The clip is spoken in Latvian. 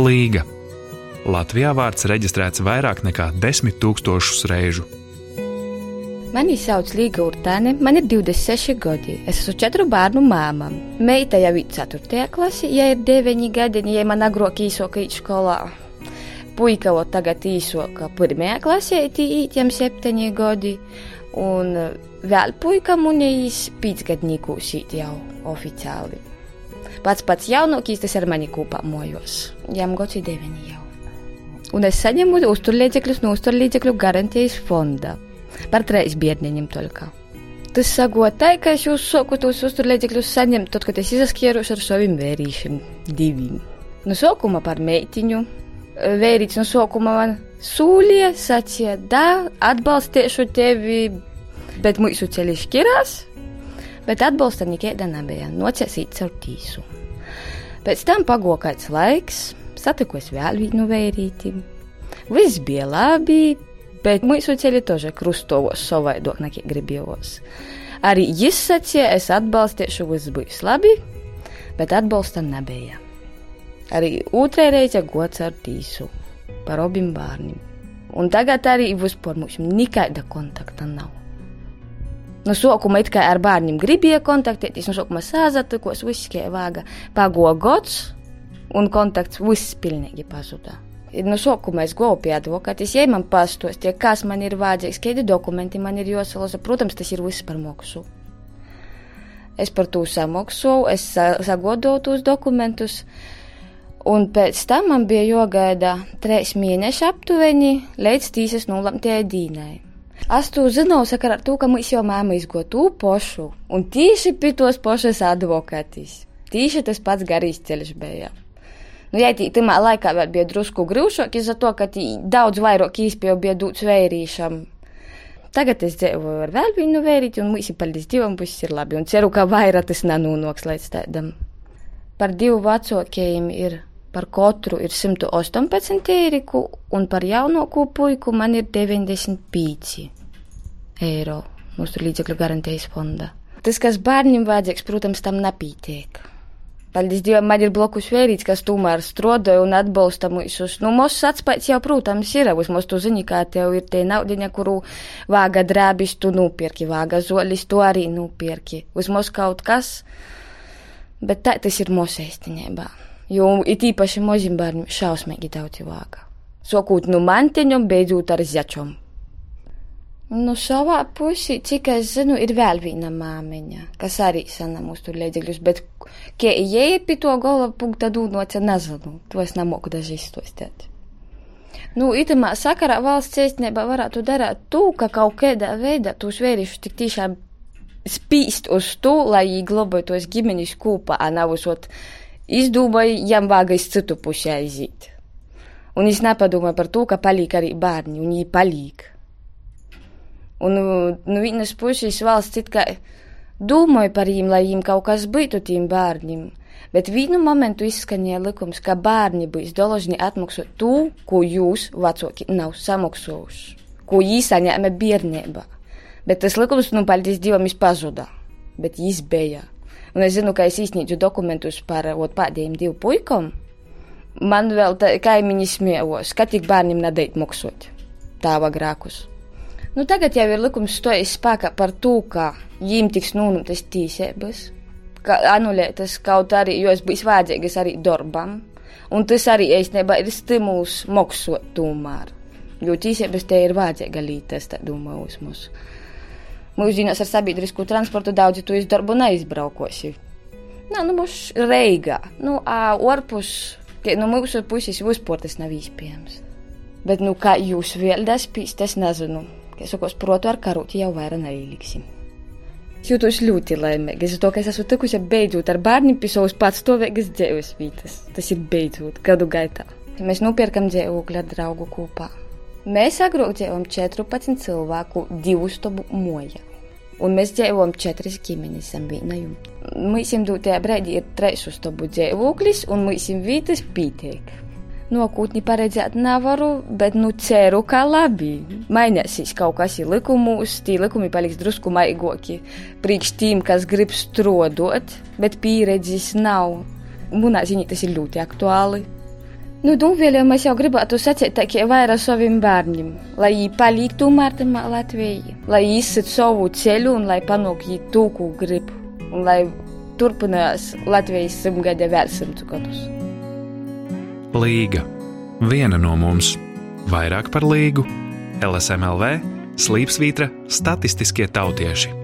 Līga. Latvijā vārds reģistrēts vairāk nekā desmit tūkstošus reižu. Mani sauc Līga Urtāne, man ir 26 gadi. Es esmu četru bērnu māma. Meita jau ir 4. klasē, ja ir 9 gadi, ja man agrāk īsoka iet skolā. Puika jau tagad īsoka 1. klasē, tītiem 7 gadi. Un vēl puika munīs 5 gadniekus jau oficiāli. Pats pats jaunākais tas ar mani kopā mojos. Jām gods ir 9 jau. Un es saņemu uzturlīdzekļus no uzturlīdzekļu garantijas fonda par trīs bērniņiem toļkā. Tas sagotāja, ka es jūs soku tos uzturlīdzekļus saņemt, tad, kad es izaskieros ar saviem vērīšiem, diviem. No sākuma par meitiņu, vērīts no sākuma man sūlīja, sacīja, da, atbalstīšu tevi, bet mūsu ceļi šķirās, bet atbalsta nekāda nebija, nocēsīt caur tīsu. Pēc tam pagoja kāds laiks, satikos vēl vienu vērīti. Viss bija labi, bet mūsu ceļi tože krustovos savaidok nekī gribējos. Arī viņš sacīja, es atbalstīšu, viss būs labi, bet atbalsta nebija. Arī otrā reize gods ar tīsu par abiem bērniem. Un tagad arī vispār mums nekāda kontakta nav. No sākuma it kā ar bērniem gribēja kontaktēties, no sākuma sāzatikos, viss kā vāga. Pagoja gods, un kontakts viss pilnīgi pazuda. No sākuma es gāju pie advokātas, ja man pastāstīja, kas man ir vajadzīgs, kādi dokumenti man ir jāsalauza. Protams, tas ir viss par maksu. Es par to samaksu, es sagodoju tos dokumentus, un pēc tam man bija jāgaida trīs mēneši aptuveni līdz tīsas nolemtajai dīnai. Es to zinu sakarā ar to, ka mums jau māma izgoja to pošu, un tieši pie tos pošas advokātīs. Tieši tas pats garīgs ceļš bija. Nu, ja tī tamā laikā vēl bija drusku grūšāk, iz to, ka daudz vairāk īspēju bija dūts vērīšam. Tagad es dzīvoju ar vēl vienu vērīti, un ir paldies Dievam, viss ir labi, un ceru, ka vairāk tas nenonāks līdz tādam. Par divu vecākiem ir, par katru ir 118 eiriku, un par jaunāko puiku man ir 95 eiro mūsu līdzekļu garantijas fonda. Tas, kas bērniem vajadzīgs, protams, tam nepītiek. Paldies Dievam, man ir blokus vērīts, kas tomēr strodoja un atbalsta mūsus. Nu, mūsu atspējas jau, protams, ir. Vismaz tu zini, kā tev ir tie naudiņa, kuru vāga drēbis tu nupirki, vāga zolis tu arī nupirki. Vismaz kaut kas, bet tā tas ir mūsu īstenībā. Jo it īpaši mazim bērniem šausmīgi daudz vāga. Sokūt no mantiņu, beidzot ar začom. Nu, savā pusē, cik es zinu, ir vēl viena māmiņa, kas arī sanam uz tur līdzekļus, bet, kā ieeja pie to galva punkta dūnoca, nezinu, to es nemoku daži izstostēt. Nu, itamā sakarā valsts īstenībā varētu darīt to, ka kaut kādā veidā tos vērīšus tik tiešām spīst uz to, lai viņi glabātos ģimenes kopā, nav uzot izdomāja, jām vāgais citu pusi aiziet. Un es nepadomāju par to, ka paliek arī bērni, un viņi paliek. Un no nu, vienas puses valsts it kā domāja par viņiem, lai viņiem kaut kas būtu tiem bērniem. Bet vienu momentu izskanēja likums, ka bērni būs doložni atmaksāt to, ko jūs, vecāki, nav samaksājuši, ko jūs saņēma bērnībā. Bet tas likums, nu, paldies Dievam, pazuda. Bet viņš bija. Un es zinu, ka es izsniedzu dokumentus par ot, pēdējiem divu puikom. Man vēl kaimiņi smējos, ka tik bērniem nedēļ maksāt tā agrākus. Nu, tagad jau ir likums stājas spēkā par to, ka viņiem tiks nonāktas tiesības, ka anulētas kaut arī, jo es biju vajadzīgas arī darbam, un tas arī īstenībā ir stimuls maksot tomēr, jo tiesības te ir vajadzīga lītas, tā domāju, uz mums. Mūsdienās ar sabiedrisko transportu daudzi to izdarbu neizbraukosi. Nā, nu, mums reigā, nu, ārpus, no nu, mūsu puses vispār tas nav iespējams. Bet, nu, kā jūs vēl daspīs, tas nezinu. Es saku, protu ar karoti jau vairāk neieliksim. Es jūtos ļoti laimīga. Es to, ka es esmu tikusi beidzot ar bērniem pie savas patstāvīgas dzīves vietas. Tas ir beidzot gadu gaitā. Mēs nopirkam dzīvokli ar draugu kopā. Mēs agrāk dzīvojam 14 cilvēku divu stobu moja. Un mēs dzīvojam četras ģimenes zem viena jumta. Mēs jums dotajā brīdī ir trīs stobu dzīvoklis, un mēs jums vietas pītiek. Nākotni paredzēt nevaru, bet nu ceru, ka labi. Mainīsies kaut kas ir likumos, tie likumi paliks drusku maigoki. Priekš tiem, kas grib strodot, bet pieredzes nav. Manā ziņā tas ir ļoti aktuāli. Nu, dūmvieliem es jau gribētu sacīt, ka vairāk saviem bērniem, lai viņi paliek tomēr tamā Latvijā, lai izsit savu ceļu un lai panāktu to, ko grib, un lai turpinās Latvijas simtgade vēl simtu gadus. Līga. Viena no mums. Vairāk par līgu. LSMLV, Slīpsvītra, statistiskie tautieši.